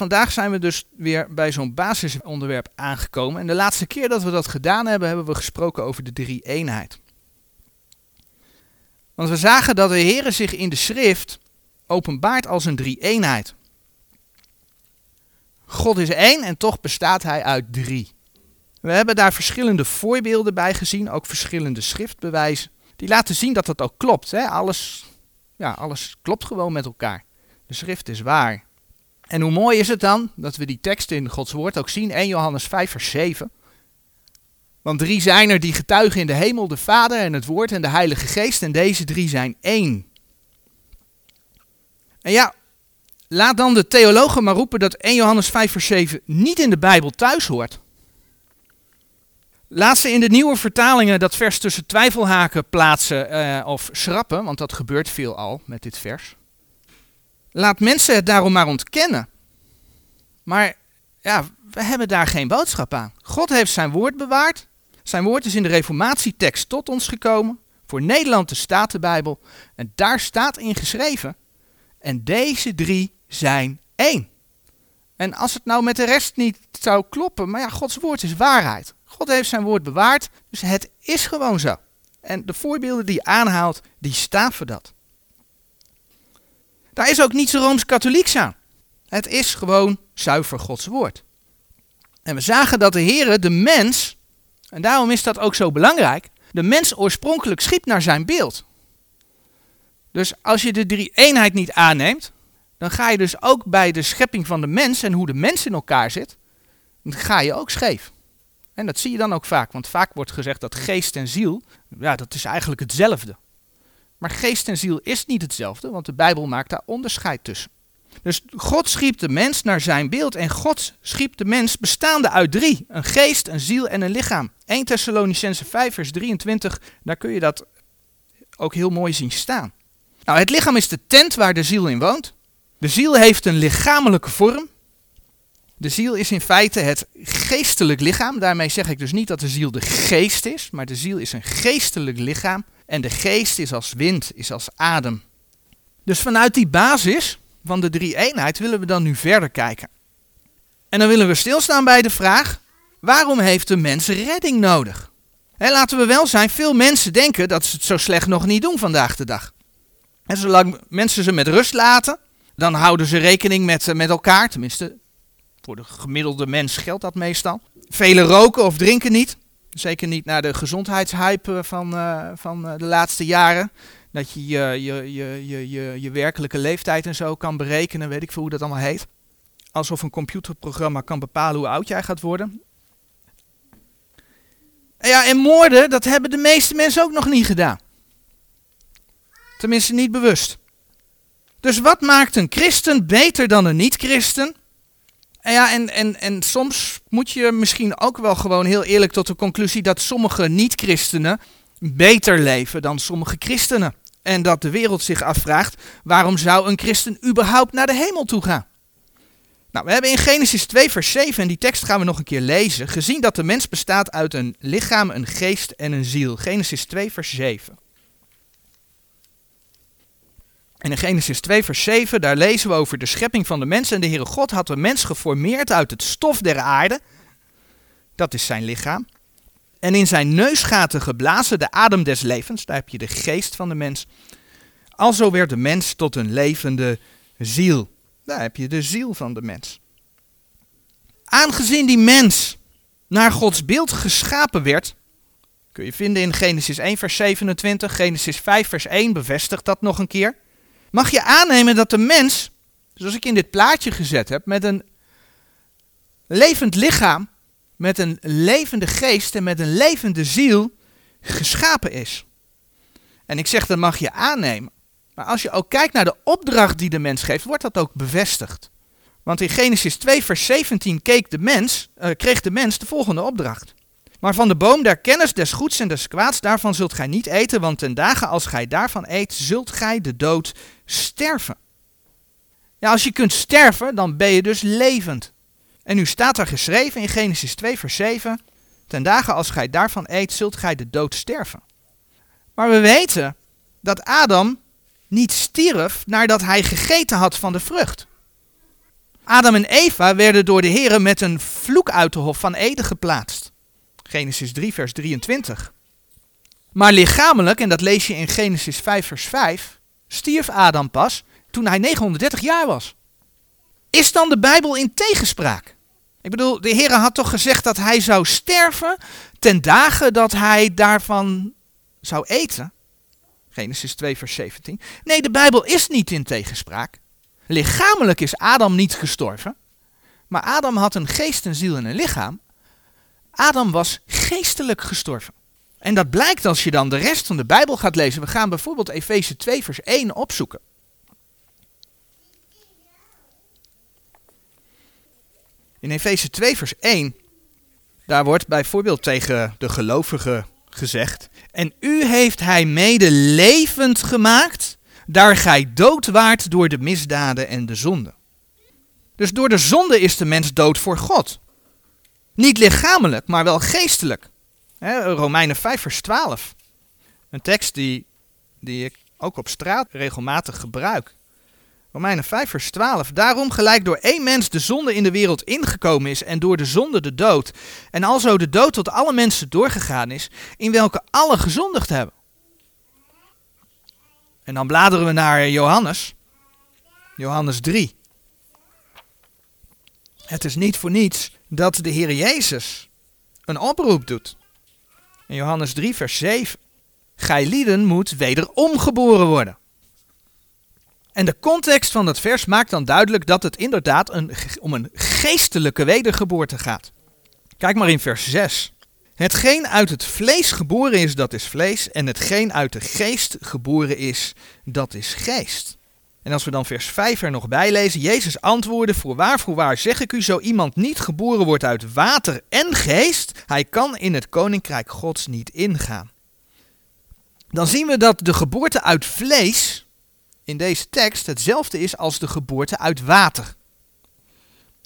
vandaag zijn we dus weer bij zo'n basisonderwerp aangekomen. En de laatste keer dat we dat gedaan hebben, hebben we gesproken over de drie-eenheid. Want we zagen dat de Heer zich in de schrift openbaart als een drie-eenheid. God is één en toch bestaat hij uit drie. We hebben daar verschillende voorbeelden bij gezien, ook verschillende schriftbewijzen. Die laten zien dat dat ook klopt. Hè? Alles, ja, alles klopt gewoon met elkaar. De schrift is waar. En hoe mooi is het dan dat we die tekst in Gods woord ook zien, 1 Johannes 5 vers 7. Want drie zijn er die getuigen in de hemel, de Vader en het Woord en de Heilige Geest en deze drie zijn één. En ja, laat dan de theologen maar roepen dat 1 Johannes 5 vers 7 niet in de Bijbel thuis hoort. Laat ze in de nieuwe vertalingen dat vers tussen twijfelhaken plaatsen uh, of schrappen, want dat gebeurt veel al met dit vers. Laat mensen het daarom maar ontkennen. Maar ja, we hebben daar geen boodschap aan. God heeft zijn woord bewaard. Zijn woord is in de reformatietekst tot ons gekomen. Voor Nederland de Statenbijbel. En daar staat in geschreven. En deze drie zijn één. En als het nou met de rest niet zou kloppen, maar ja, Gods woord is waarheid. God heeft zijn woord bewaard, dus het is gewoon zo. En de voorbeelden die je aanhaalt, die staan voor dat. Daar is ook niets rooms-katholieks aan. Het is gewoon zuiver Gods woord. En we zagen dat de Heer de mens, en daarom is dat ook zo belangrijk, de mens oorspronkelijk schiep naar zijn beeld. Dus als je de drie eenheid niet aanneemt, dan ga je dus ook bij de schepping van de mens en hoe de mens in elkaar zit, ga je ook scheef. En dat zie je dan ook vaak, want vaak wordt gezegd dat geest en ziel, ja, dat is eigenlijk hetzelfde. Maar geest en ziel is niet hetzelfde, want de Bijbel maakt daar onderscheid tussen. Dus God schiep de mens naar zijn beeld en God schiep de mens bestaande uit drie. Een geest, een ziel en een lichaam. 1 Thessalonicense 5 vers 23, daar kun je dat ook heel mooi zien staan. Nou, het lichaam is de tent waar de ziel in woont. De ziel heeft een lichamelijke vorm. De ziel is in feite het geestelijk lichaam. Daarmee zeg ik dus niet dat de ziel de geest is, maar de ziel is een geestelijk lichaam. En de geest is als wind, is als adem. Dus vanuit die basis van de drie eenheid willen we dan nu verder kijken. En dan willen we stilstaan bij de vraag: waarom heeft de mens redding nodig? En laten we wel zijn, veel mensen denken dat ze het zo slecht nog niet doen vandaag de dag. En zolang mensen ze met rust laten, dan houden ze rekening met, eh, met elkaar. Tenminste, voor de gemiddelde mens geldt dat meestal. Velen roken of drinken niet. Zeker niet naar de gezondheidshype van, uh, van uh, de laatste jaren. Dat je je, je, je, je, je, je werkelijke leeftijd en zo kan berekenen, weet ik veel hoe dat allemaal heet. Alsof een computerprogramma kan bepalen hoe oud jij gaat worden. En ja, en moorden, dat hebben de meeste mensen ook nog niet gedaan. Tenminste, niet bewust. Dus wat maakt een christen beter dan een niet-christen? En ja, en, en, en soms moet je misschien ook wel gewoon heel eerlijk tot de conclusie dat sommige niet-christenen beter leven dan sommige christenen. En dat de wereld zich afvraagt, waarom zou een christen überhaupt naar de hemel toe gaan? Nou, we hebben in Genesis 2 vers 7, en die tekst gaan we nog een keer lezen, gezien dat de mens bestaat uit een lichaam, een geest en een ziel. Genesis 2 vers 7. En in Genesis 2, vers 7, daar lezen we over de schepping van de mens. En de Heere God had de mens geformeerd uit het stof der aarde. Dat is zijn lichaam. En in zijn neusgaten geblazen de adem des levens. Daar heb je de geest van de mens. Alzo werd de mens tot een levende ziel. Daar heb je de ziel van de mens. Aangezien die mens naar Gods beeld geschapen werd, kun je vinden in Genesis 1 vers 27, Genesis 5 vers 1 bevestigt dat nog een keer mag je aannemen dat de mens, zoals ik in dit plaatje gezet heb, met een levend lichaam, met een levende geest en met een levende ziel geschapen is. En ik zeg dat mag je aannemen. Maar als je ook kijkt naar de opdracht die de mens geeft, wordt dat ook bevestigd. Want in Genesis 2, vers 17 keek de mens, uh, kreeg de mens de volgende opdracht. Maar van de boom der kennis des goeds en des kwaads, daarvan zult gij niet eten, want ten dagen als gij daarvan eet, zult gij de dood sterven. Ja, als je kunt sterven, dan ben je dus levend. En nu staat er geschreven in Genesis 2, vers 7, ten dagen als gij daarvan eet, zult gij de dood sterven. Maar we weten dat Adam niet stierf nadat hij gegeten had van de vrucht. Adam en Eva werden door de Heer met een vloek uit de hof van Eden geplaatst. Genesis 3, vers 23. Maar lichamelijk, en dat lees je in Genesis 5, vers 5, stierf Adam pas toen hij 930 jaar was. Is dan de Bijbel in tegenspraak? Ik bedoel, de Heer had toch gezegd dat hij zou sterven ten dagen dat hij daarvan zou eten? Genesis 2, vers 17. Nee, de Bijbel is niet in tegenspraak. Lichamelijk is Adam niet gestorven, maar Adam had een geest, een ziel en een lichaam. Adam was geestelijk gestorven. En dat blijkt als je dan de rest van de Bijbel gaat lezen. We gaan bijvoorbeeld Efeze 2, vers 1 opzoeken. In Efeze 2, vers 1, daar wordt bijvoorbeeld tegen de gelovigen gezegd: En u heeft hij mede levend gemaakt, daar gij dood waart door de misdaden en de zonde. Dus door de zonde is de mens dood voor God. Niet lichamelijk, maar wel geestelijk. Romeinen 5, vers 12. Een tekst die, die ik ook op straat regelmatig gebruik. Romeinen 5, vers 12. Daarom gelijk door één mens de zonde in de wereld ingekomen is en door de zonde de dood. En alzo de dood tot alle mensen doorgegaan is, in welke alle gezondigd hebben. En dan bladeren we naar Johannes. Johannes 3. Het is niet voor niets dat de Heer Jezus een oproep doet. In Johannes 3, vers 7. Gij lieden moet wederom geboren worden. En de context van dat vers maakt dan duidelijk dat het inderdaad een, om een geestelijke wedergeboorte gaat. Kijk maar in vers 6. Hetgeen uit het vlees geboren is, dat is vlees. En hetgeen uit de geest geboren is, dat is geest. En als we dan vers 5 er nog bij lezen, Jezus antwoordde, voorwaar, voorwaar zeg ik u, zo iemand niet geboren wordt uit water en geest, hij kan in het koninkrijk gods niet ingaan. Dan zien we dat de geboorte uit vlees in deze tekst hetzelfde is als de geboorte uit water.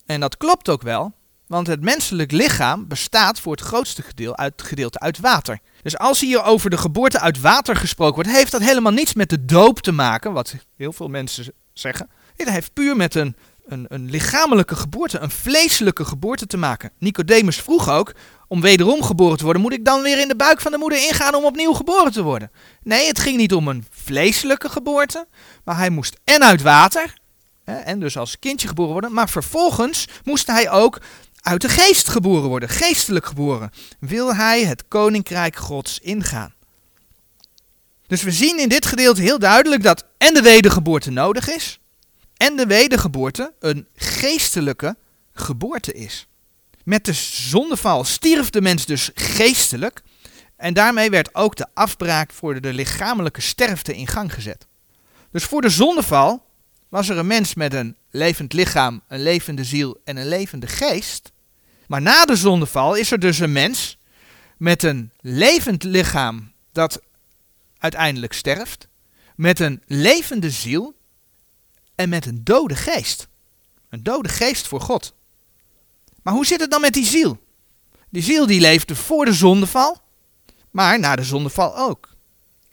En dat klopt ook wel, want het menselijk lichaam bestaat voor het grootste gedeelte uit, gedeelte uit water. Dus als hier over de geboorte uit water gesproken wordt, heeft dat helemaal niets met de doop te maken, wat heel veel mensen zeggen. Het heeft puur met een, een, een lichamelijke geboorte, een vleeselijke geboorte te maken. Nicodemus vroeg ook, om wederom geboren te worden, moet ik dan weer in de buik van de moeder ingaan om opnieuw geboren te worden? Nee, het ging niet om een vleeselijke geboorte, maar hij moest en uit water, en dus als kindje geboren worden, maar vervolgens moest hij ook uit de geest geboren worden, geestelijk geboren, wil hij het koninkrijk Gods ingaan. Dus we zien in dit gedeelte heel duidelijk dat en de wedergeboorte nodig is, en de wedergeboorte een geestelijke geboorte is. Met de zondeval stierf de mens dus geestelijk, en daarmee werd ook de afbraak voor de lichamelijke sterfte in gang gezet. Dus voor de zondeval was er een mens met een levend lichaam, een levende ziel en een levende geest. Maar na de zondeval is er dus een mens met een levend lichaam dat uiteindelijk sterft, met een levende ziel en met een dode geest. Een dode geest voor God. Maar hoe zit het dan met die ziel? Die ziel die leefde voor de zondeval, maar na de zondeval ook.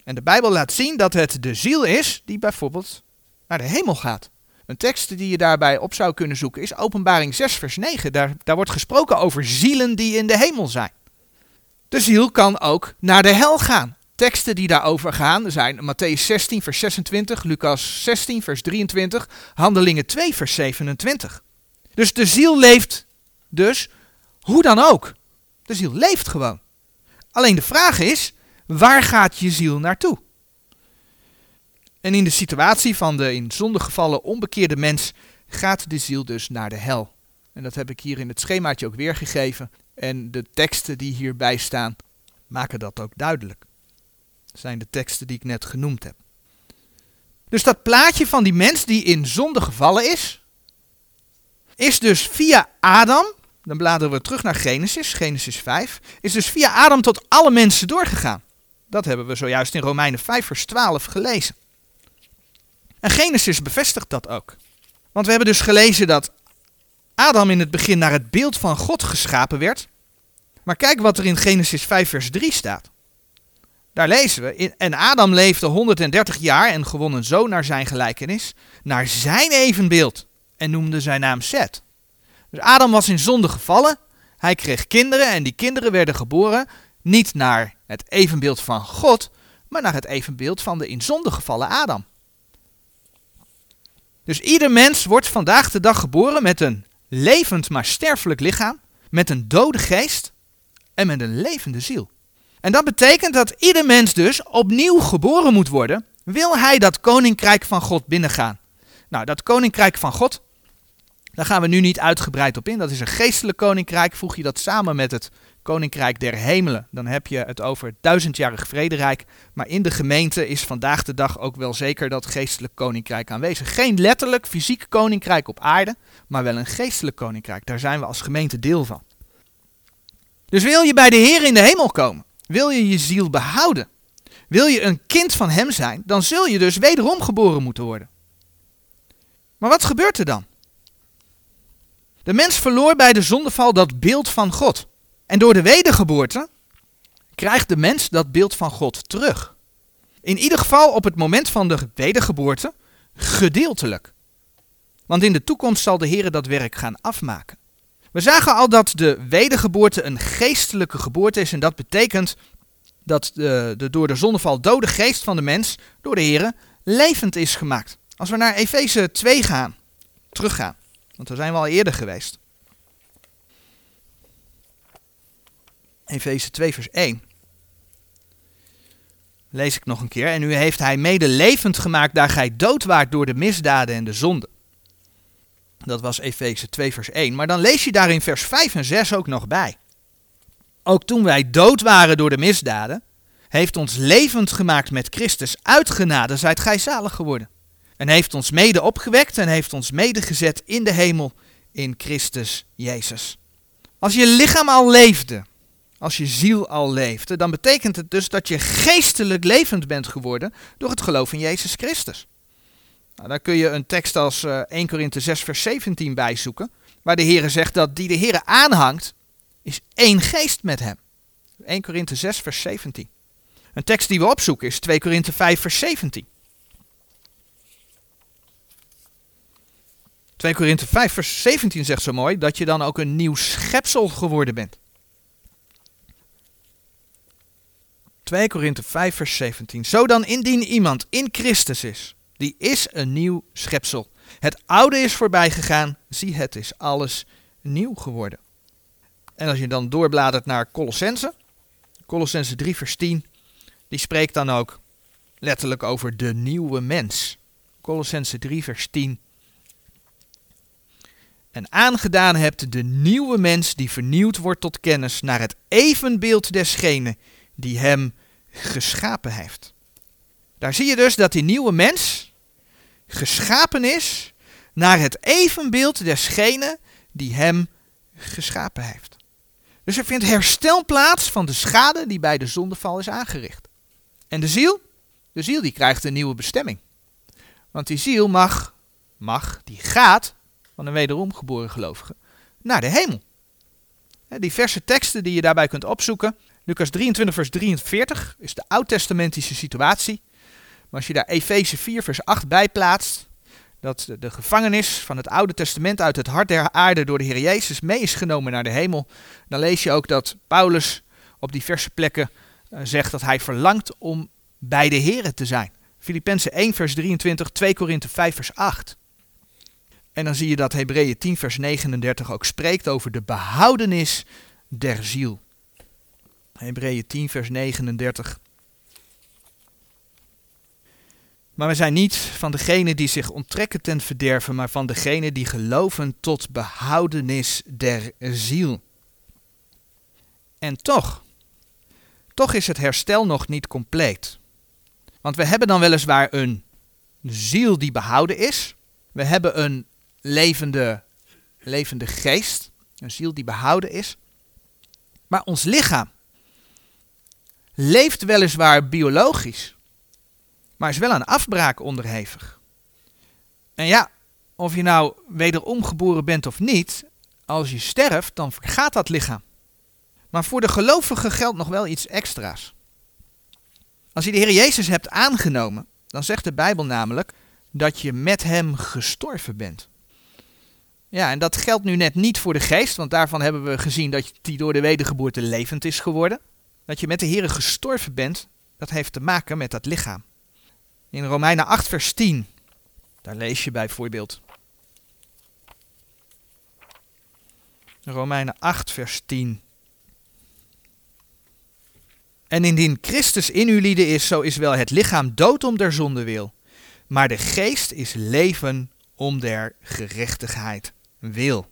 En de Bijbel laat zien dat het de ziel is die bijvoorbeeld naar de hemel gaat. Een tekst die je daarbij op zou kunnen zoeken is Openbaring 6, vers 9. Daar, daar wordt gesproken over zielen die in de hemel zijn. De ziel kan ook naar de hel gaan. Teksten die daarover gaan zijn Matthäus 16, vers 26, Lucas 16, vers 23, Handelingen 2, vers 27. Dus de ziel leeft dus hoe dan ook. De ziel leeft gewoon. Alleen de vraag is, waar gaat je ziel naartoe? En in de situatie van de in zonde gevallen onbekeerde mens gaat de ziel dus naar de hel. En dat heb ik hier in het schemaatje ook weergegeven. En de teksten die hierbij staan maken dat ook duidelijk. Dat zijn de teksten die ik net genoemd heb. Dus dat plaatje van die mens die in zonde gevallen is, is dus via Adam, dan bladeren we terug naar Genesis, Genesis 5, is dus via Adam tot alle mensen doorgegaan. Dat hebben we zojuist in Romeinen 5 vers 12 gelezen. En Genesis bevestigt dat ook. Want we hebben dus gelezen dat Adam in het begin naar het beeld van God geschapen werd. Maar kijk wat er in Genesis 5 vers 3 staat. Daar lezen we, en Adam leefde 130 jaar en gewon een zoon naar zijn gelijkenis, naar zijn evenbeeld en noemde zijn naam Seth. Dus Adam was in zonde gevallen. Hij kreeg kinderen en die kinderen werden geboren niet naar het evenbeeld van God, maar naar het evenbeeld van de in zonde gevallen Adam. Dus ieder mens wordt vandaag de dag geboren met een levend maar sterfelijk lichaam, met een dode geest en met een levende ziel. En dat betekent dat ieder mens dus opnieuw geboren moet worden, wil hij dat koninkrijk van God binnengaan. Nou, dat koninkrijk van God, daar gaan we nu niet uitgebreid op in. Dat is een geestelijk koninkrijk. Voeg je dat samen met het koninkrijk der hemelen, dan heb je het over duizendjarig vrederijk. Maar in de gemeente is vandaag de dag ook wel zeker dat geestelijk koninkrijk aanwezig. Geen letterlijk fysiek koninkrijk op aarde, maar wel een geestelijk koninkrijk. Daar zijn we als gemeente deel van. Dus wil je bij de Heer in de hemel komen, wil je je ziel behouden, wil je een kind van Hem zijn, dan zul je dus wederom geboren moeten worden. Maar wat gebeurt er dan? De mens verloor bij de zondeval dat beeld van God. En door de wedergeboorte krijgt de mens dat beeld van God terug. In ieder geval op het moment van de wedergeboorte gedeeltelijk. Want in de toekomst zal de Heer dat werk gaan afmaken. We zagen al dat de wedergeboorte een geestelijke geboorte is en dat betekent dat de, door de zondeval dode geest van de mens door de Heer levend is gemaakt. Als we naar Efeze 2 gaan, teruggaan, want daar zijn we al eerder geweest. Efeze 2 vers 1. Lees ik nog een keer. En u heeft hij mede levend gemaakt daar gij dood waart door de misdaden en de zonden. Dat was Efeze 2 vers 1. Maar dan lees je daar in vers 5 en 6 ook nog bij. Ook toen wij dood waren door de misdaden, heeft ons levend gemaakt met Christus. Uit genade zijt gij zalig geworden. En heeft ons mede opgewekt en heeft ons mede gezet in de hemel in Christus Jezus. Als je lichaam al leefde, als je ziel al leefde, dan betekent het dus dat je geestelijk levend bent geworden door het geloof in Jezus Christus. Nou, daar kun je een tekst als uh, 1 Korinthe 6 vers 17 bij zoeken, waar de Heer zegt dat die de Heer aanhangt, is één geest met hem. 1 Korinthe 6 vers 17. Een tekst die we opzoeken is 2 Korinthe 5 vers 17. 2 Korinthe 5 vers 17 zegt zo mooi dat je dan ook een nieuw schepsel geworden bent. 2 Korinthe 5 vers 17. Zo dan indien iemand in Christus is, die is een nieuw schepsel. Het oude is voorbij gegaan, zie het is alles nieuw geworden. En als je dan doorbladert naar Colossense, Colossense 3 vers 10, die spreekt dan ook letterlijk over de nieuwe mens. Colossense 3 vers 10. En aangedaan hebt de nieuwe mens die vernieuwd wordt tot kennis naar het evenbeeld desgene die hem geschapen heeft. Daar zie je dus dat die nieuwe mens geschapen is naar het evenbeeld desgene die hem geschapen heeft. Dus er vindt herstel plaats van de schade die bij de zondeval is aangericht. En de ziel? De ziel die krijgt een nieuwe bestemming. Want die ziel mag, mag, die gaat van een wederom geboren gelovige naar de hemel. Die verse teksten die je daarbij kunt opzoeken, Lucas 23, vers 43 is de oud-testamentische situatie. Maar als je daar Efeze 4, vers 8 bij plaatst, dat de gevangenis van het Oude Testament uit het hart der aarde door de Heer Jezus mee is genomen naar de hemel, dan lees je ook dat Paulus op diverse plekken uh, zegt dat hij verlangt om bij de Heer te zijn. Filippenzen 1, vers 23, 2 Korinthe 5, vers 8. En dan zie je dat Hebreeën 10, vers 39 ook spreekt over de behoudenis der ziel. Hebreeën 10, vers 39. Maar we zijn niet van degenen die zich onttrekken ten verderven, maar van degenen die geloven tot behoudenis der ziel. En toch, toch is het herstel nog niet compleet. Want we hebben dan weliswaar een ziel die behouden is. We hebben een levende, levende geest, een ziel die behouden is. Maar ons lichaam, leeft weliswaar biologisch, maar is wel aan afbraak onderhevig. En ja, of je nou wederom geboren bent of niet, als je sterft, dan vergaat dat lichaam. Maar voor de gelovige geldt nog wel iets extra's. Als je de Heer Jezus hebt aangenomen, dan zegt de Bijbel namelijk dat je met Hem gestorven bent. Ja, en dat geldt nu net niet voor de geest, want daarvan hebben we gezien dat die door de wedergeboorte levend is geworden. Dat je met de Heer gestorven bent, dat heeft te maken met dat lichaam. In Romeinen 8, vers 10, daar lees je bijvoorbeeld. Romeinen 8, vers 10. En indien Christus in u lieden is, zo is wel het lichaam dood om der zonde wil. Maar de geest is leven om der gerechtigheid wil.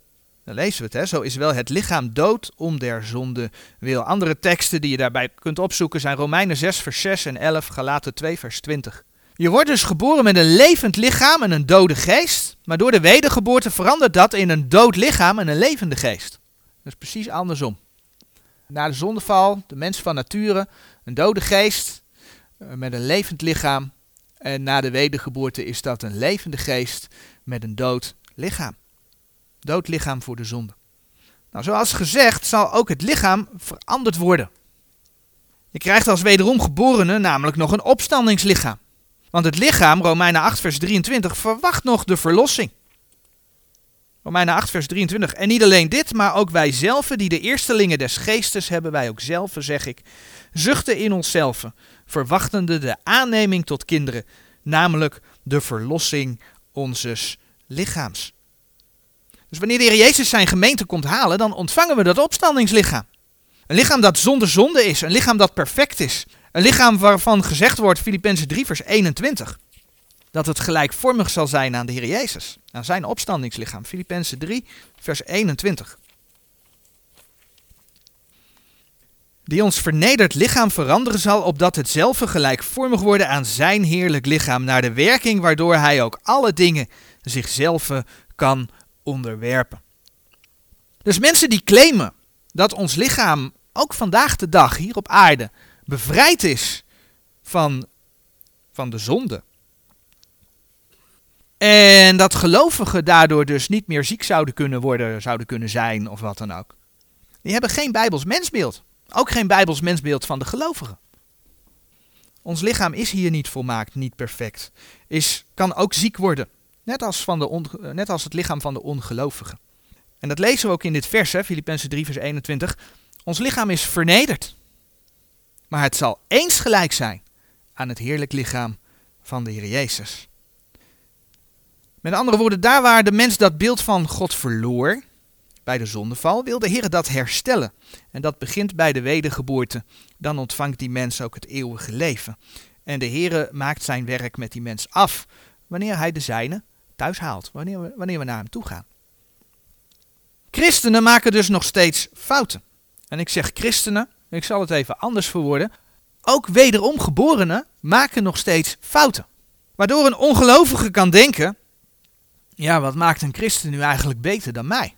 Dan lezen we het, hè? zo is wel het lichaam dood om der zonde wil. Andere teksten die je daarbij kunt opzoeken zijn Romeinen 6 vers 6 en 11, Galaten 2 vers 20. Je wordt dus geboren met een levend lichaam en een dode geest, maar door de wedergeboorte verandert dat in een dood lichaam en een levende geest. Dat is precies andersom. Na de zondeval, de mens van nature, een dode geest eh, met een levend lichaam. En na de wedergeboorte is dat een levende geest met een dood lichaam. Dood lichaam voor de zonde. Nou, zoals gezegd zal ook het lichaam veranderd worden. Je krijgt als wederom geborene namelijk nog een opstandingslichaam. Want het lichaam, Romeinen 8 vers 23, verwacht nog de verlossing. Romeinen 8 vers 23. En niet alleen dit, maar ook wij zelf, die de eerstelingen des geestes hebben, wij ook zelf, zeg ik, zuchten in onszelf, verwachtende de aanneming tot kinderen, namelijk de verlossing onzes lichaams. Dus wanneer de Heer Jezus zijn gemeente komt halen, dan ontvangen we dat opstandingslichaam. Een lichaam dat zonder zonde is, een lichaam dat perfect is. Een lichaam waarvan gezegd wordt, Filippenzen 3 vers 21, dat het gelijkvormig zal zijn aan de Heer Jezus, aan zijn opstandingslichaam. Filippenzen 3 vers 21. Die ons vernederd lichaam veranderen zal, opdat hetzelfde gelijkvormig worden aan zijn heerlijk lichaam, naar de werking waardoor hij ook alle dingen zichzelf kan onderwerpen. Dus mensen die claimen dat ons lichaam ook vandaag de dag hier op aarde bevrijd is van, van de zonde. En dat gelovigen daardoor dus niet meer ziek zouden kunnen worden, zouden kunnen zijn of wat dan ook. Die hebben geen bijbels mensbeeld. Ook geen bijbels mensbeeld van de gelovigen. Ons lichaam is hier niet volmaakt, niet perfect. Is, kan ook ziek worden. Net als, van de net als het lichaam van de ongelovigen. En dat lezen we ook in dit vers, Filippenzen 3, vers 21. Ons lichaam is vernederd. Maar het zal eens gelijk zijn aan het heerlijk lichaam van de Heer Jezus. Met andere woorden, daar waar de mens dat beeld van God verloor, bij de zondeval, wil de Heer dat herstellen. En dat begint bij de wedergeboorte. Dan ontvangt die mens ook het eeuwige leven. En de Heer maakt zijn werk met die mens af, wanneer hij de zijne thuis haalt, wanneer we, wanneer we naar hem toe gaan. Christenen maken dus nog steeds fouten. En ik zeg christenen, ik zal het even anders verwoorden. Ook wederom geborenen maken nog steeds fouten. Waardoor een ongelovige kan denken: ja, wat maakt een christen nu eigenlijk beter dan mij?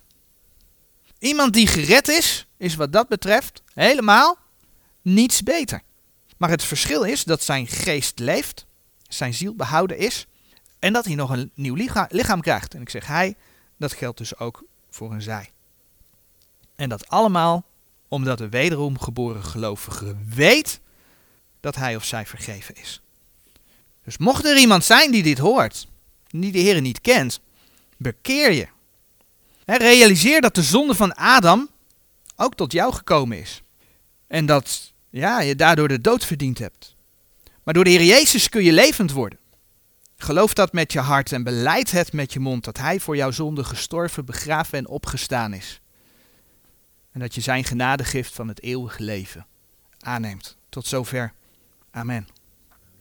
Iemand die gered is, is wat dat betreft helemaal niets beter. Maar het verschil is dat zijn geest leeft, zijn ziel behouden is en dat hij nog een nieuw lichaam krijgt. En ik zeg hij, dat geldt dus ook voor een zij. En dat allemaal omdat de wederom geboren gelovige weet dat hij of zij vergeven is. Dus mocht er iemand zijn die dit hoort, die de Heer niet kent, bekeer je. realiseer dat de zonde van Adam ook tot jou gekomen is. En dat ja, je daardoor de dood verdiend hebt. Maar door de Heer Jezus kun je levend worden. Geloof dat met je hart en beleid het met je mond dat Hij voor jouw zonde gestorven, begraven en opgestaan is. En dat je Zijn genadegift van het eeuwige leven aanneemt. Tot zover. Amen.